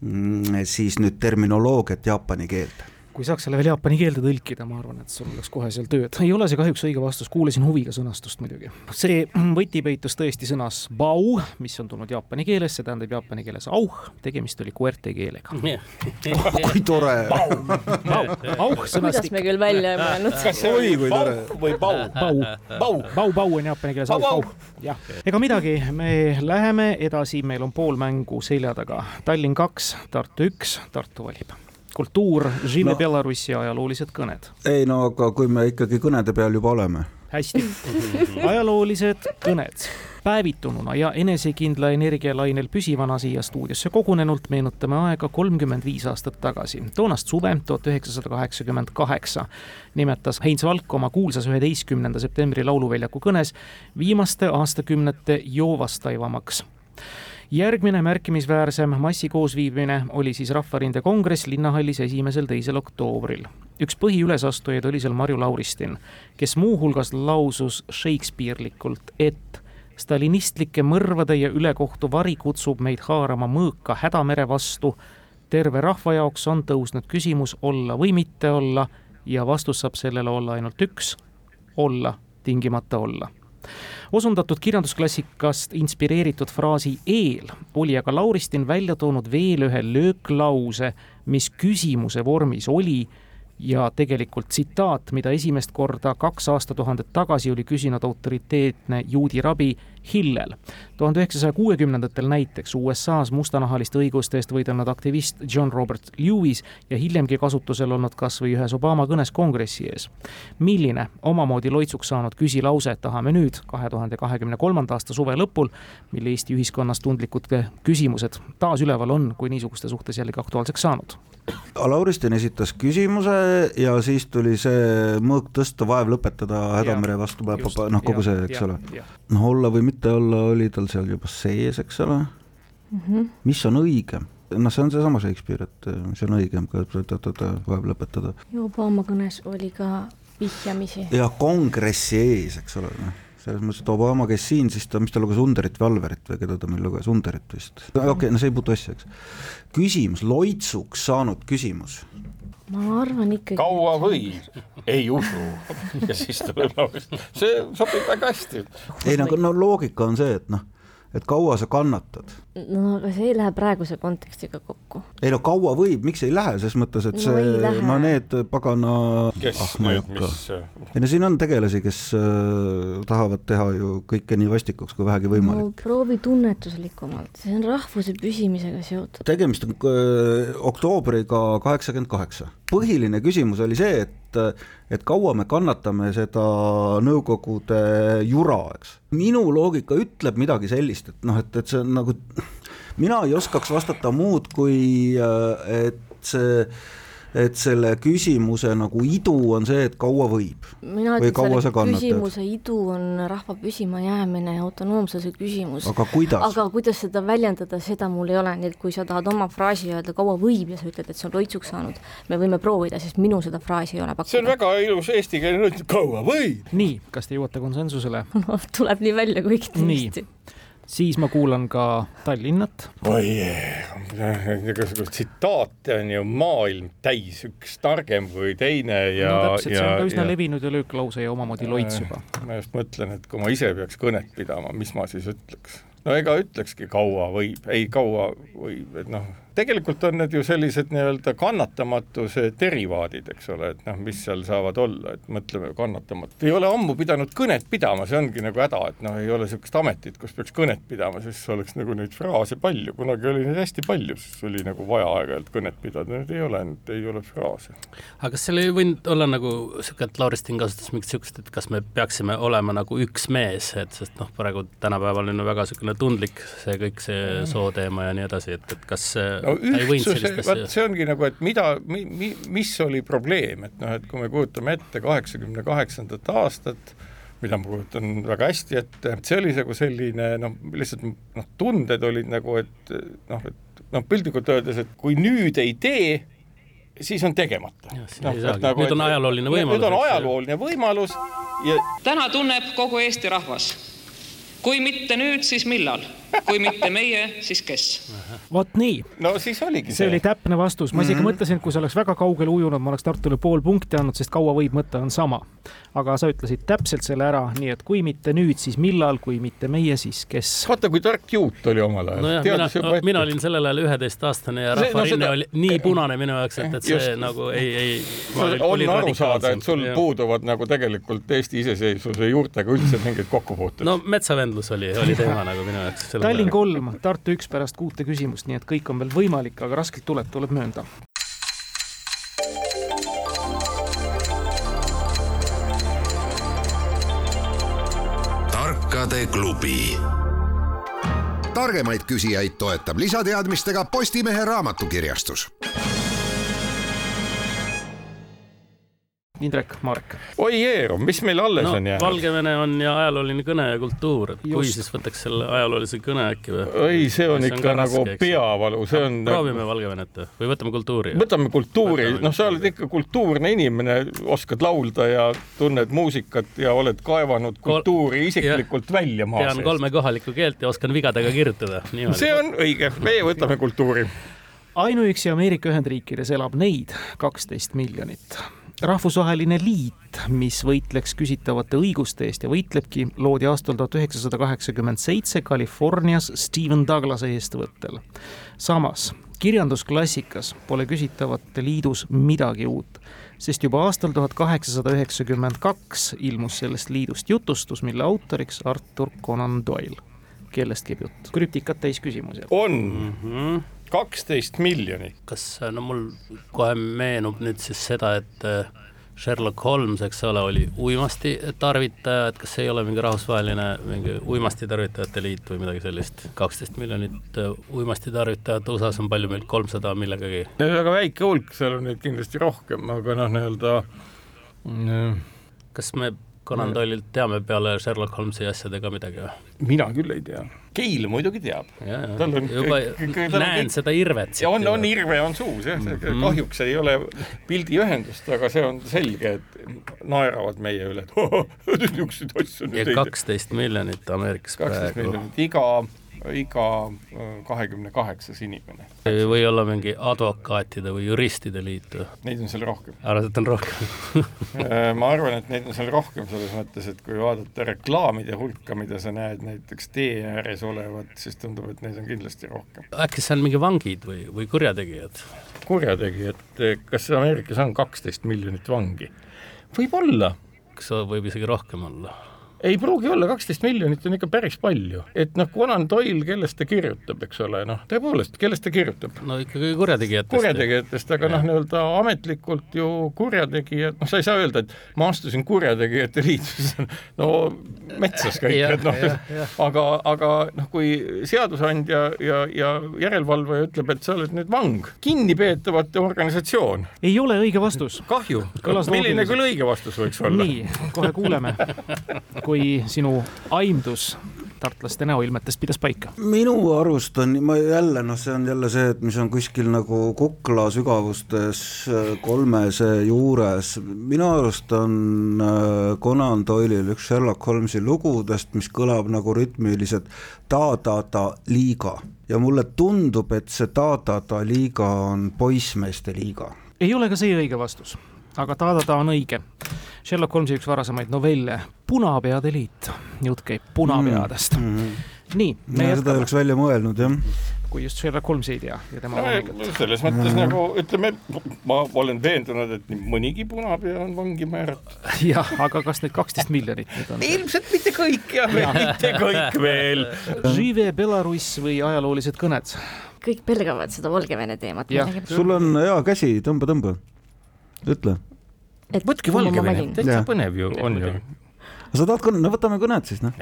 mm, siis nüüd terminoloogiat jaapani keelde kui saaks selle veel jaapani keelde tõlkida, ma arvan, et sul oleks kohe seal tööd. ei ole see kahjuks õige vastus, kuulasin huviga sõnastust muidugi. see võti peitus tõesti sõnas bau, mis on tulnud jaapani keeles, see tähendab jaapani keeles auh, tegemist oli kuerte keelega oh, kui tore auh sõnastik. kuidas me küll välja ei mõelnud. kas see oli pauk või bau? bau, bau, bau, bau on jaapani keeles auh, auh, jah. ega midagi, me läheme edasi, meil on pool mängu selja taga. Tallinn kaks, Tartu üks, Tartu valib kultuur, no, Belarusi ajaloolised kõned. ei no aga kui me ikkagi kõnede peal juba oleme. hästi, ajaloolised kõned. päevitununa ja enesekindla energialainel püsivana siia stuudiosse kogunenult meenutame aega kolmkümmend viis aastat tagasi. toonast suve, tuhat üheksasada kaheksakümmend kaheksa, nimetas Heinz Valk oma kuulsas üheteistkümnenda septembri Lauluväljaku kõnes viimaste aastakümnete joovastaivamaks järgmine märkimisväärsem massikoosviibimine oli siis Rahvarinde kongress linnahallis esimesel-teisel oktoobril. üks põhiülesastujaid oli seal Marju Lauristin, kes muuhulgas lausus Shakespeare'likult, et stalinistlike mõrvade ja ülekohtu vari kutsub meid haarama mõõka hädamere vastu. terve rahva jaoks on tõusnud küsimus olla või mitte olla ja vastus saab sellele olla ainult üks, olla, tingimata olla osundatud kirjandusklassikast inspireeritud fraasi eel oli aga Lauristin välja toonud veel ühe lööklause, mis küsimuse vormis oli ja tegelikult tsitaat, mida esimest korda kaks aastatuhandet tagasi oli küsinud autoriteetne juudi rabi Hillel. tuhande üheksasaja kuuekümnendatel näiteks USA-s mustanahaliste õiguste eest võidelnud aktivist John Robert Lewis ja hiljemgi kasutusel olnud kas või ühes Obama kõnes kongressi ees. milline omamoodi loitsuks saanud küsilause tahame nüüd, kahe tuhande kahekümne kolmanda aasta suve lõpul, mil Eesti ühiskonnas tundlikud küsimused taas üleval on, kui niisuguste suhtes jällegi aktuaalseks saanud Lauristin esitas küsimuse ja siis tuli see mõõk tõsta, vaev lõpetada hädamere vastu, noh, kogu see, eks ole. noh, olla või mitte olla, oli tal seal juba sees, eks ole mm. -hmm. mis on õigem? noh, see on seesama Shakespeare, et mis on õigem, vaev lõpetada. Obama kõnes oli ka vihjamisi. ja kongressi ees, eks ole, noh selles mõttes, et Obama käis siin, siis ta, mis ta luges Underit või Alverit või keda ta meil luges, Underit vist. okei okay,, no see ei puutu asja, eks. küsimus, loitsuks saanud küsimus. Ma arvan ikkagi. kaua või? ei usu. ja siis tuleb see sobib väga hästi. ei no, no loogika on see, et noh et kaua sa kannatad? no aga see ei lähe praeguse kontekstiga kokku. ei no kaua võib, miks ei lähe, ses mõttes, et no, see, no need pagana kes ah, need, mis ei no siin on tegelasi, kes äh, tahavad teha ju kõike nii vastikuks kui vähegi võimalik no,. proovi tunnetuslikumalt, see on rahvuse püsimisega seotud. tegemist on äh, oktoobriga kaheksakümmend kaheksa. Põhiline küsimus oli see, et et kaua me kannatame seda Nõukogude jura, eks. minu loogika ütleb midagi sellist, et noh, et, et see on nagu, mina ei oskaks vastata muud, kui et see et selle küsimuse nagu idu on see, et kaua võib. mina ütlen, selle küsimuse idu on rahva püsimajäämine ja autonoomsuse küsimus. aga kuidas? aga kuidas seda väljendada, seda mul ei ole, nii et kui sa tahad oma fraasi öelda, kaua võib ja sa ütled, et see on loitsuks saanud, me võime proovida, sest minul seda fraasi ei ole pakkuda. see on väga ilus eestikeelne, kaua võib. nii, kas te jõuate konsensusele no tuleb nii välja, kuigi tõesti siis ma kuulan ka Tallinnat. oi, tsitaate on ju maailm täis, üks targem kui teine ja no täpselt, see on ka üsna ja, levinud ja lööklause ja omamoodi loits juba. ma just mõtlen, et kui ma ise peaks kõnet pidama, mis ma siis ütleks? no ega ütlekski kaua võib, ei kaua võib, et noh tegelikult on need ju sellised nii-öelda kannatamatuse derivaadid, eks ole, et noh, mis seal saavad olla, et mõtleme kannatamatult. ei ole ammu pidanud kõnet pidama, see ongi nagu häda, et noh, ei ole niisugust ametit, kus peaks kõnet pidama, siis oleks nagu neid fraase palju, kunagi oli neid hästi palju, siis oli nagu vaja aeg-ajalt kõnet pidada, nüüd ei ole, nüüd ei ole fraase. aga kas seal ei võinud olla nagu niisugune, et Lauristin kasutas mingit niisugust, et kas me peaksime olema nagu üks mees, et sest noh, praegu tänapäeval on ju väga niisugune tundlik see kõik see sooteema ja nii edasi, et, et kas no ühtsuse, vot see ongi nagu, et mida mi,, mi, mis oli probleem, et noh, et kui me kujutame ette kaheksakümne kaheksandat aastat, mida ma kujutan väga hästi ette, see oli nagu selline noh, lihtsalt noh, tunded olid nagu, et noh, et noh, piltlikult öeldes, et kui nüüd ei tee, siis on tegemata. No, nagu, nüüd on ajalooline võimalus. nüüd on ajalooline võimalus ja täna tunneb kogu Eesti rahvas kui mitte nüüd, siis millal? Kui mitte meie, siis kes? vot nii. no siis oligi see. see oli täpne vastus, ma isegi mm -hmm. mõtlesin, et kui sa oleks väga kaugele ujunud, ma oleks Tartule pool punkti andnud, sest kaua võib mõte on sama. aga sa ütlesid täpselt selle ära, nii et kui mitte nüüd, siis millal, kui mitte meie, siis kes? vaata, kui tark juut oli omal ajal. nojah, mina, no, mina olin sellel ajal üheteistaastane ja rahvarinne no, seda... oli nii punane minu jaoks, et, et see Just. nagu ei, ei. on aru saada, et sul ja. puuduvad nagu tegelikult Eesti iseseisvuse juurtega üldse mingid kokkupuuted. no metsavendlus oli, oli teema nagu minu jaoks. Tallinn kolm, Tartu üks pärast kuute küsimust, nii et kõik on veel võimalik, aga raskelt tuleb, tuleb möönda. tarkade klubi. targemaid küsijaid toetab lisateadmistega Postimehe raamatukirjastus Indrek, Marek. oi Jeerum, mis meil alles no, on jäänud? Valgevene on ja ajalooline kõne ja kultuur, kui siis võtaks selle ajaloolise kõne äkki või? oi, see on see ikka on nagu raske, peavalu, see on. proovime nagu... Valgevenet või võtame kultuuri? võtame kultuuri, noh, sa oled ikka kultuurne inimene, oskad laulda ja tunned muusikat ja oled kaevanud kultuuri isiklikult ja, välja maa seest. tean kolme kohalikku keelt ja oskan vigadega kirjutada. see on õige, meie võtame kultuuri ainuüksi Ameerika Ühendriikides elab neid kaksteist miljonit rahvusvaheline liit, mis võitleks küsitavate õiguste eest ja võitlebki, loodi aastal tuhat üheksasada kaheksakümmend seitse Californias Stephen Douglase eestvõttel. samas kirjandusklassikas pole küsitavate liidus midagi uut, sest juba aastal tuhat kaheksasada üheksakümmend kaks ilmus sellest liidust jutustus, mille autoriks Arthur Conan Doyle. kellest käib jutt? krüptikat täis küsimusi. on mm. -hmm kaksteist miljonit. kas, no mul kohe meenub nüüd siis seda, et äh, Sherlock Holmes, eks ole, oli uimasti tarvitaja, et kas see ei ole mingi rahvusvaheline mingi uimasti tarvitajate liit või midagi sellist? kaksteist miljonit äh, uimasti tarvitajat USA-s on palju meil, kolmsada millegagi. väga väike hulk, seal on neid kindlasti rohkem, aga noh, nii-öelda mm, kas me Conan Doyle'ilt teame peale Sherlock Holmesi asjade ka midagi või? mina küll ei tea. Keil muidugi teab. tal on, juba näen on, seda irvet. ja on, on irve on suus jah -hmm. kahjuks ei ole pildiühendust, aga see on selge, et naeravad meie üle, et niisuguseid asju. ja kaksteist miljonit Ameerikas praegu. kaksteist miljonit, iga iga äh, kahekümne kaheksas inimene. või olla mingi advokaatide või juristide liit või? Neid on seal rohkem. arvad, et on rohkem äh, ma arvan, et neid on seal rohkem selles mõttes, et kui vaadata reklaamide hulka, mida sa näed näiteks tee ääres olevat, siis tundub, et neid on kindlasti rohkem. äkki see on mingi vangid või, või kurjategijad? kurjategijad, kas Ameerikas on kaksteist miljonit vangi? võib-olla. kas võib isegi rohkem olla? Ei pruugi olla, kaksteist miljonit on ikka päris palju, et noh, Conan Doyle, kellest ta kirjutab, eks ole, noh, tõepoolest, kellest ta kirjutab? no ikkagi kurjategijatest. kurjategijatest, aga noh, nii-öelda ametlikult ju kurjategijad, noh, sa ei saa öelda, et ma astusin kurjategijate liitu, no metsas kõik, et noh, aga, aga noh, kui seadusandja ja, ja järelevalvaja ütleb, et sa oled nüüd vang, kinnipeetavate organisatsioon. ei ole õige vastus. kahju, milline küll õige vastus võiks olla? nii, kohe kuuleme kui sinu aimdus tartlaste näoilmetest pidas paika? minu arust on, ma jälle noh, see on jälle see, et mis on kuskil nagu kukla sügavustes äh, kolmese juures, minu arust on äh, Conan Doyle'il üks Sherlock Holmesi lugudest, mis kõlab nagu rütmiliselt ta-ta-ta liiga ja mulle tundub, et see ta-ta-ta liiga on poissmeeste liiga. ei ole ka see õige vastus aga ta-ta-ta on õige. Sherlock Holmesi üks varasemaid novelle, Punapeade liit, jutt käib punapeadest mm. -hmm. nii. seda ei oleks välja mõelnud, jah kui just Sherlock Holmes ei tea ja tema no, selles mõttes mm. nagu ütleme, ma olen veendunud, et nii mõnigi punapea on vangi määratud. jah, aga kas need kaksteist miljonit nüüd on? ilmselt mitte kõik jah ja., mitte kõik veel. Žive Belarus või ajaloolised kõned? kõik pelgavad seda Valgevene teemat. sul on hea käsi, tõmba, tõmba ütle. Võtke Valgevene, täitsa põnev ju on ju. sa tahad kõne, no võtame kõned siis noh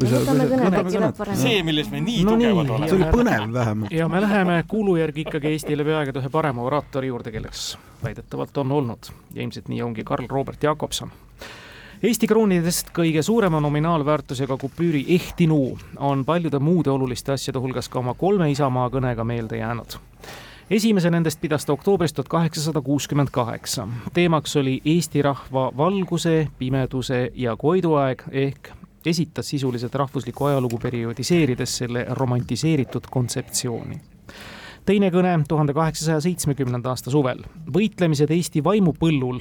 see, milles me nii no tugevad nii, oleme. see oli põnev vähemalt. ja me läheme kuulu järgi ikkagi Eesti läbi aegade ühe parema oraatori juurde, kelleks väidetavalt on olnud ja ilmselt nii ongi Karl Robert Jakobson. Eesti kroonidest kõige suurema nominaalväärtusega kupüüri Ehtinuu on paljude muude oluliste asjade hulgas ka oma kolme isamaa kõnega meelde jäänud esimese nendest pidas ta oktoobris tuhat kaheksasada kuuskümmend kaheksa. teemaks oli Eesti rahva valguse, pimeduse ja koiduaeg ehk esitas sisuliselt rahvuslikku ajalugu perioodiseerides selle romantiseeritud kontseptsiooni teine kõne tuhande kaheksasaja seitsmekümnenda aasta suvel. võitlemised Eesti vaimupõllul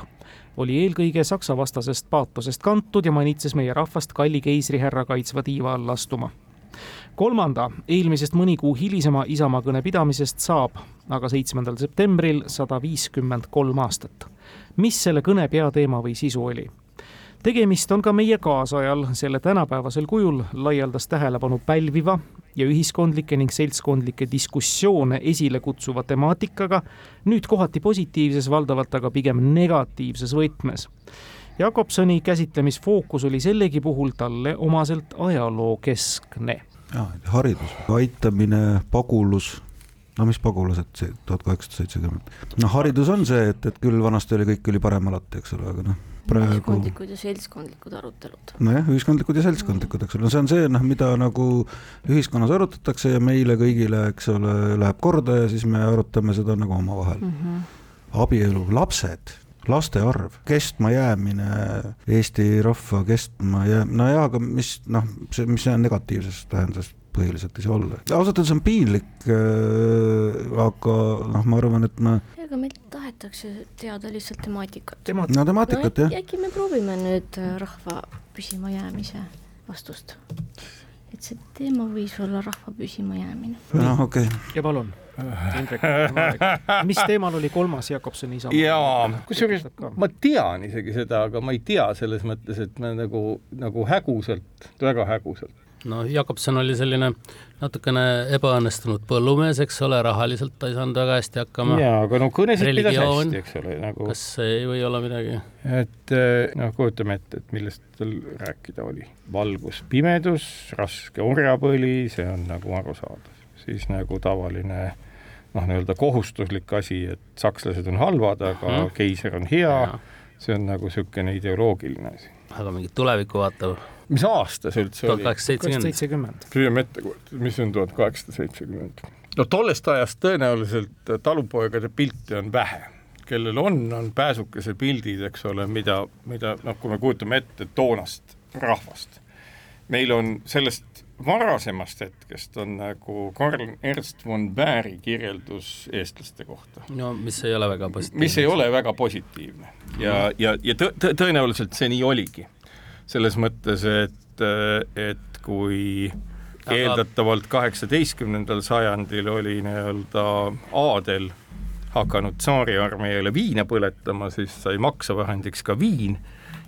oli eelkõige Saksa vastasest paatosest kantud ja manitses meie rahvast kalli keisrihärra kaitsva tiiva all astuma kolmanda, eelmisest mõni kuu hilisema Isamaa kõne pidamisest saab aga seitsmendal septembril sada viiskümmend kolm aastat. mis selle kõne peateema või sisu oli? tegemist on ka meie kaasajal selle tänapäevasel kujul laialdast tähelepanu pälviva ja ühiskondlikke ning seltskondlikke diskussioone esile kutsuva temaatikaga, nüüd kohati positiivses, valdavalt aga pigem negatiivses võtmes. Jakobsoni käsitlemisfookus oli sellegi puhul talle omaselt ajalookeskne haridus, aitamine, pagulus, no mis pagulased, see tuhat kaheksasada seitsekümmend. noh, haridus on see, et, et küll vanasti oli, kõik oli parem alati, eks ole, aga noh, praegu ühiskondlikud ja seltskondlikud arutelud. nojah, ühiskondlikud ja seltskondlikud, eks ole, no see on see, noh, mida nagu ühiskonnas arutatakse ja meile kõigile, eks ole, läheb korda ja siis me arutame seda nagu omavahel mm. -hmm. abielu, lapsed laste arv, kestma jäämine, Eesti rahva kestma jää-, nojah, aga mis noh, see, mis see negatiivses tähenduses põhiliselt ei saa olla. ausalt öeldes on piinlik äh,, aga noh, ma arvan, et ma aga meil tahetakse teada lihtsalt temaatikat Tema.... no temaatikat no, jah. äkki me proovime nüüd äh, rahva püsimajäämise vastust et see teema võis olla rahva püsimajäämine. noh, okei okay.. ja palun Indrek, mis teemal oli kolmas Jakobsoni isamaa? jaa, kusjuures ma tean isegi seda, aga ma ei tea selles mõttes, et me nagu, nagu häguselt, väga häguselt no Jakobson oli selline natukene ebaõnnestunud põllumees, eks ole, rahaliselt ta ei saanud väga hästi hakkama. jaa, aga no kõnesid pidas hästi, eks ole, nagu. kas ei või olla midagi? et noh, kujutame ette, et millest tal rääkida oli. valgus, pimedus, raske orjapõli, see on nagu arusaadav. siis nagu tavaline noh, nii-öelda kohustuslik asi, et sakslased on halvad, aga hmm. keiser on hea, see on nagu niisugune ideoloogiline asi. aga mingit tulevikku vaatav mis aasta see üldse oli? tuhat kaheksasada seitsekümmend. püüame ette kujutada, mis on tuhat kaheksasada seitsekümmend? no tollest ajast tõenäoliselt talupoegade pilte on vähe, kellel on, on pääsukese pildid, eks ole, mida, mida noh, kui me kujutame ette toonast rahvast. meil on sellest varasemast hetkest on nagu Karl Ernst von Bäri kirjeldus eestlaste kohta. no mis ei ole väga positiivne. mis ei ole väga positiivne ja, ja, ja tõ-, tõ, tõenäoliselt see nii oligi selles mõttes, et, et kui Aga... eeldatavalt kaheksateistkümnendal sajandil oli nii-öelda aadel hakanud tsaariarmeele viina põletama, siis sai maksavahendiks ka viin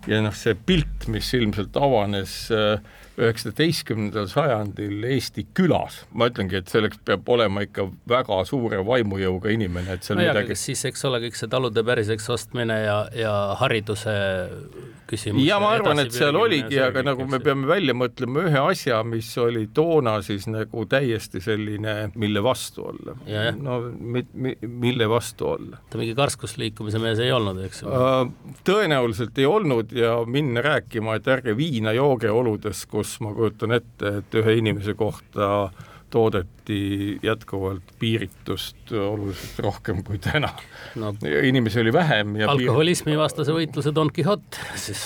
ja noh, see pilt, mis ilmselt avanes äh, üheksateistkümnendal sajandil Eesti külas, ma ütlengi, et selleks peab olema ikka väga suure vaimujõuga inimene, et seal no midagi. siis, eks ole, kõik see talude päriseks ostmine ja, ja hariduse küsimus. ja ma arvan, et seal oligi, aga nagu me peame välja mõtlema ühe asja, mis oli toona siis nagu täiesti selline, mille vastu olla. no mi, mi, mille vastu olla. ta mingi karskusliikumise mees ei olnud, eks ju uh,? tõenäoliselt ei olnud ja minna rääkima, et ärge viina jooge oludes, kus ma kujutan ette, et ühe inimese kohta toodeti jätkuvalt piiritust oluliselt rohkem kui täna no,. inimesi oli vähem ja alkoholismi vastase võitluse Don Quixote siis.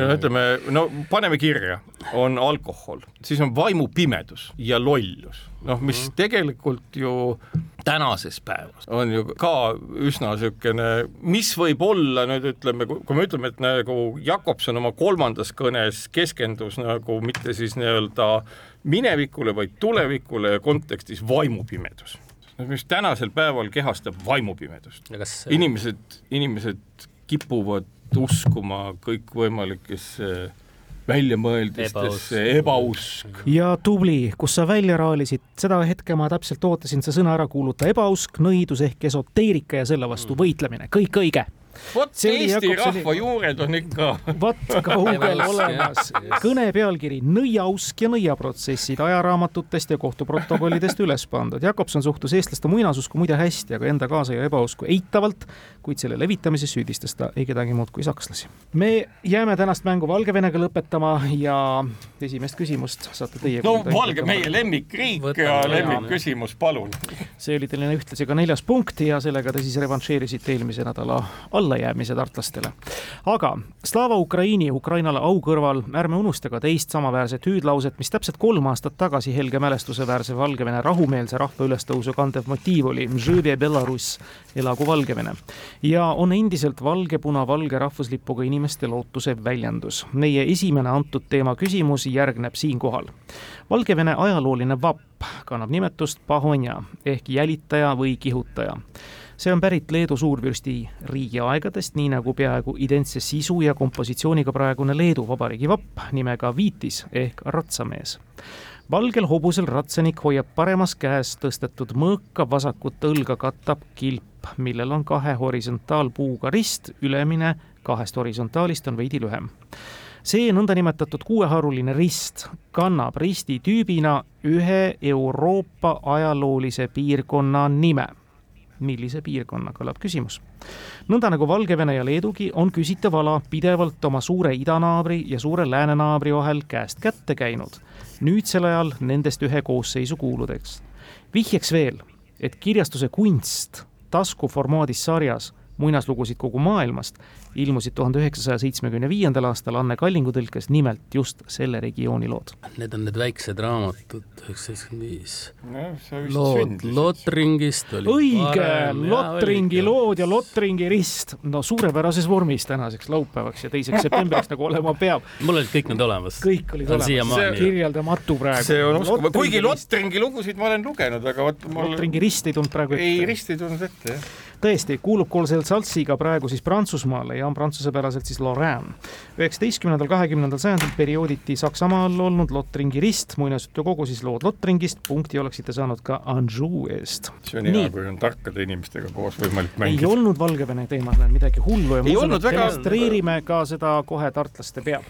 no ütleme, no paneme kirja, on alkohol, siis on vaimupimedus ja lollus, noh, mis mm. tegelikult ju tänases päevas on ju ka üsna niisugune, mis võib olla nüüd ütleme, kui me ütleme, et nagu Jakobson oma kolmandas kõnes keskendus nagu mitte siis nii-öelda minevikule, vaid tulevikule ja kontekstis vaimupimedus. mis tänasel päeval kehastab vaimupimedust. Kas... inimesed, inimesed kipuvad uskuma kõikvõimalikesse väljamõeldistesse, ebausk. ja tubli, kus sa välja raalisid, seda hetke ma täpselt ootasin, see sõna ära kuuluta, ebausk, nõidus ehk esoteerika ja selle vastu võitlemine, kõik õige vot Eesti rahva juured on ikka. vot kaugel olemas. kõne pealkiri Nõiausk ja nõiaprotsessid ajaraamatutest ja kohtuprotokollidest üles pandud. Jakobson suhtus eestlaste muinasusku muide hästi, aga enda kaasa ja ebausku eitavalt, kuid selle levitamises süüdistas ta ei kedagi muud kui sakslasi. me jääme tänast mängu Valgevenega lõpetama ja esimest küsimust saate teie. no Valge, meie lemmikriik ja lemmikküsimus, palun. see oli teil ühtlasi ka neljas punkt ja sellega te siis revanšeerisite eelmise nädala all allajäämise tartlastele. aga Slava Ukraini Ukrainale au kõrval ärme unusta ka teist samaväärset hüüdlauset, mis täpselt kolm aastat tagasi helge mälestusväärse Valgevene rahumeelse rahva ülestõusu kandev motiiv oli Belarus, elagu Valgevene. ja on endiselt valge-puna-valge rahvuslipuga inimeste lootuse väljendus. meie esimene antud teema küsimus järgneb siinkohal. Valgevene ajalooline vapp kannab nimetust Pahonja ehk jälitaja või kihutaja see on pärit Leedu suurvürsti riigi aegadest, nii nagu peaaegu identse sisu ja kompositsiooniga praegune Leedu Vabariigi vapp nimega Viitis ehk ratsamees. valgel hobusel ratsanik hoiab paremas käes tõstetud mõõka, vasakut õlga katab kilp, millel on kahe horisontaalpuuga rist, ülemine kahest horisontaalist on veidi lühem see nõndanimetatud kuueharuline rist kannab ristitüübina ühe Euroopa ajaloolise piirkonna nime millise piirkonna, kõlab küsimus. nõnda nagu Valgevene ja Leedugi on küsitav ala pidevalt oma suure idanaabri ja suure läänenaabri vahel käest kätte käinud, nüüdsel ajal nendest ühe koosseisu kuuludeks. vihjeks veel, et kirjastuse kunst taskuformaadis sarjas muinaslugusid kogu maailmast ilmusid tuhande üheksasaja seitsmekümne viiendal aastal Anne Kallingu tõlkes nimelt just selle regiooni lood. Need on need väiksed raamatud, üheksasada seitsekümmend viis. lood Lotringist oli õige, Lotringi lood ja Lotringi rist, no suurepärases vormis tänaseks laupäevaks ja teiseks septembriks nagu olema peab. mul olid kõik need olemas. kõik olid olemas, kirjeldamatu praegu. see on uskumatu, kuigi Lotringi lugusid ma olen lugenud, aga vot mul Lotringi rist ei tulnud praegu ette. ei, rist ei tulnud ette, jah tõesti, kuulub Colselt Saltsiga praegu siis Prantsusmaale ja on prantsusepäraselt siis Lorraine. üheksateistkümnendal, kahekümnendal sajandil periooditi Saksamaal olnud Lotringi rist, muinasjutukogu siis lood Lotringist, punkti oleksite saanud ka Anjou eest. see on hea, kui on tarkade inimestega koos võimalik mängida. ei olnud Valgevene teemas näed midagi hullu ja ma usun, et väga... demonstreerime ka seda kohe tartlaste peal.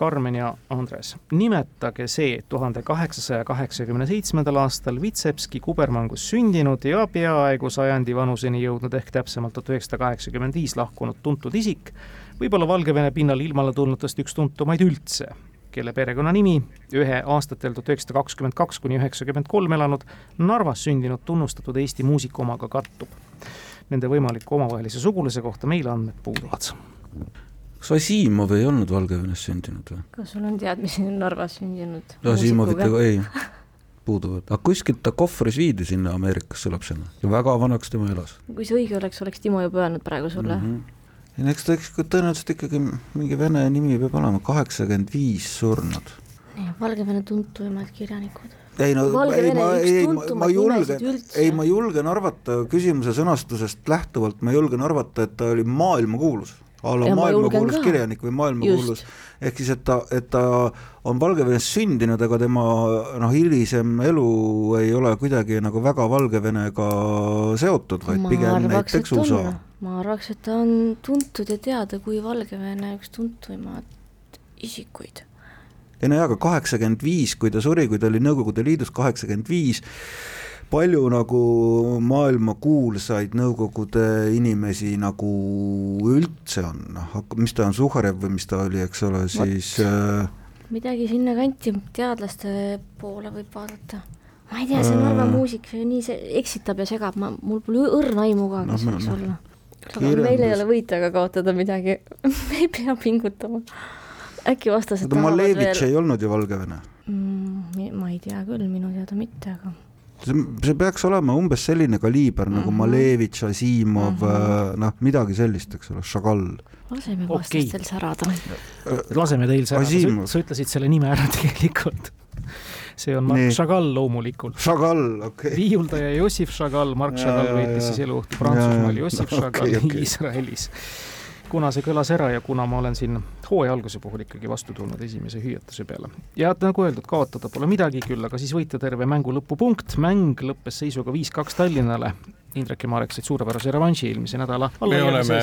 Karmen ja Andres, nimetage see tuhande kaheksasaja kaheksakümne seitsmendal aastal Vitsepski kubermangus sündinud ja peaaegu sajandi vanuseni jõudnud ehk täpsemalt tuhat üheksasada kaheksakümmend viis lahkunud tuntud isik, võib-olla Valgevene pinnal ilmale tulnutest üks tuntumaid üldse, kelle perekonnanimi ühe aastatel tuhat üheksasada kakskümmend kaks kuni üheksakümmend kolm elanud Narvas sündinud tunnustatud Eesti muusika omaga kattub. Nende võimaliku omavahelise sugulase kohta meil andmed puuduvad kas Asimov ei olnud Valgevenes sündinud või? kas sul on teadmisi Narvas sündinud? Asimovit ei, puuduvad, aga kuskilt ta kohvris viidi sinna Ameerikasse lapsena ja väga vanaks tema elas. kui see õige oleks, oleks Timo juba öelnud praegu sulle mm. -hmm ja eks ta eks tõenäoliselt ikkagi mingi vene nimi peab olema, kaheksakümmend viis surnud. Valgevene tuntuimad kirjanikud. ei no, ei ma, ei ma, ma julgen, ei ma julgen arvata küsimuse sõnastusest lähtuvalt, ma julgen arvata, et ta oli maailmakuulus a la maailmakuulus kirjanik või maailmakuulus, ehk siis, et ta, et ta on Valgevenes sündinud, aga tema noh, hilisem elu ei ole kuidagi nagu väga Valgevenega seotud, vaid ma pigem arvaks, näiteks USA. ma arvaks, et ta on tuntud ja teada kui Valgevene üks tuntuimaid isikuid. ei no jaa, aga kaheksakümmend viis, kui ta suri, kui ta oli Nõukogude Liidus kaheksakümmend viis, palju nagu maailmakuulsaid Nõukogude inimesi nagu üldse on, noh, mis ta on, Suhharev või mis ta oli, eks ole, siis äh, midagi sinnakanti teadlaste poole võib vaadata. ma ei tea, see Narva äh, muusik, see nii, see eksitab ja segab, ma, mul pole õrna aimu ka, kes no, võiks no, olla. aga meil ei ole võita ega kaotada midagi me ei pea pingutama. äkki vastased tahavad Malevitš veel... ei olnud ju Valgevene mm,? ma ei tea küll, minu teada mitte, aga see, see peaks olema umbes selline kaliiber mm -hmm. nagu mhm. Malevitš, Asimov mm, -hmm. noh, midagi sellist, eks ole, Chagall. laseme vastastel okay. särada. laseme teil särada, sa ütlesid selle nime ära tegelikult see on Mark Chagall loomulikult. Chagall, okei okay.. viiuldaja Jossif Chagall, Mark Chagall veetis siis eluõhtu Prantsusmaal, Jossif Chagall okay, okay. Iisraelis kuna see kõlas ära ja kuna ma olen siin hooaja alguse puhul ikkagi vastu tulnud esimese hüüatuse peale. ja nagu öeldud, kaotada pole midagi, küll aga siis võita terve mängu lõpupunkt, mäng lõppes seisuga viis-kaks Tallinnale Indrek ja Marek said suurepärase revanši eelmise nädala me oleme,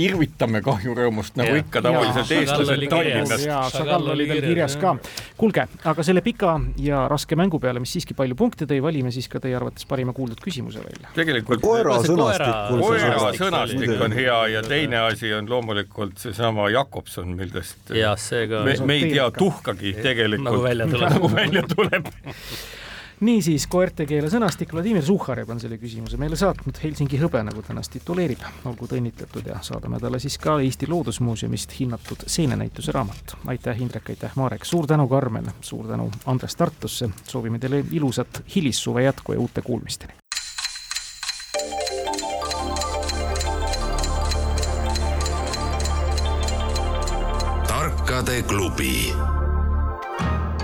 irvitame kahjurõõmust nagu ja. ikka tavaliselt eestlased Tallinnas. jaa, Šagall oli veel kirjas ka. kuulge, aga selle pika ja raske mängu peale, mis siiski palju punkte tõi, valime siis ka teie arvates parima kuuldud küsimuse välja. tegelikult koera sõnastik. koera sõnastik on hea ja teine asi on loomulikult seesama Jakobson, millest ja, ka... me, me ei tea tuhkagi tegelikult, nagu välja tuleb, nagu välja tuleb niisiis, koerte keele sõnastik, Vladimir Suhharev on selle küsimuse meile saatnud, Helsingi hõbe, nagu ta ennast tituleerib. olgu ta õnnitletud ja saadame talle siis ka Eesti Loodusmuuseumist hinnatud seenenäituse raamat. aitäh, Indrek, aitäh, Marek, suur tänu, Karmen, suur tänu, Andres Tartusse, soovime teile ilusat hilissuve jätku ja uute kuulmisteni. tarkade klubi